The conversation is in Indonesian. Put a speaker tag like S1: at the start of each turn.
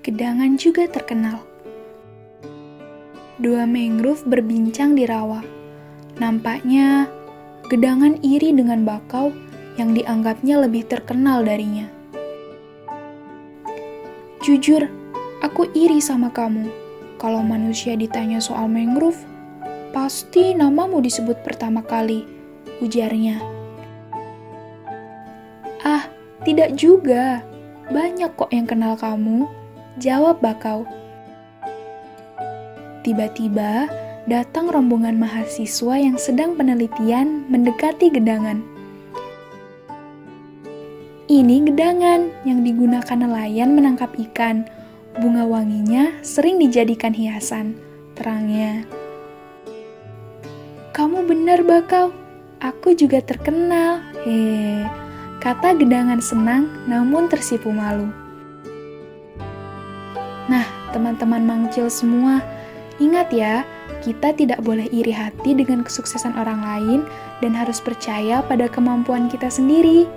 S1: Gedangan juga terkenal. Dua mangrove berbincang di rawa. Nampaknya Gedangan iri dengan bakau yang dianggapnya lebih terkenal darinya. Jujur, aku iri sama kamu. Kalau manusia ditanya soal mangrove, pasti namamu disebut pertama kali, ujarnya. Ah, tidak juga. Banyak kok yang kenal kamu, jawab bakau. Tiba-tiba, datang rombongan mahasiswa yang sedang penelitian mendekati gedangan. Ini gedangan yang digunakan nelayan menangkap ikan. Bunga wanginya sering dijadikan hiasan, terangnya. Kamu benar, Bakau. Aku juga terkenal. Hehe, kata gedangan senang namun tersipu malu. Nah, teman-teman mangcil semua, ingat ya, kita tidak boleh iri hati dengan kesuksesan orang lain dan harus percaya pada kemampuan kita sendiri.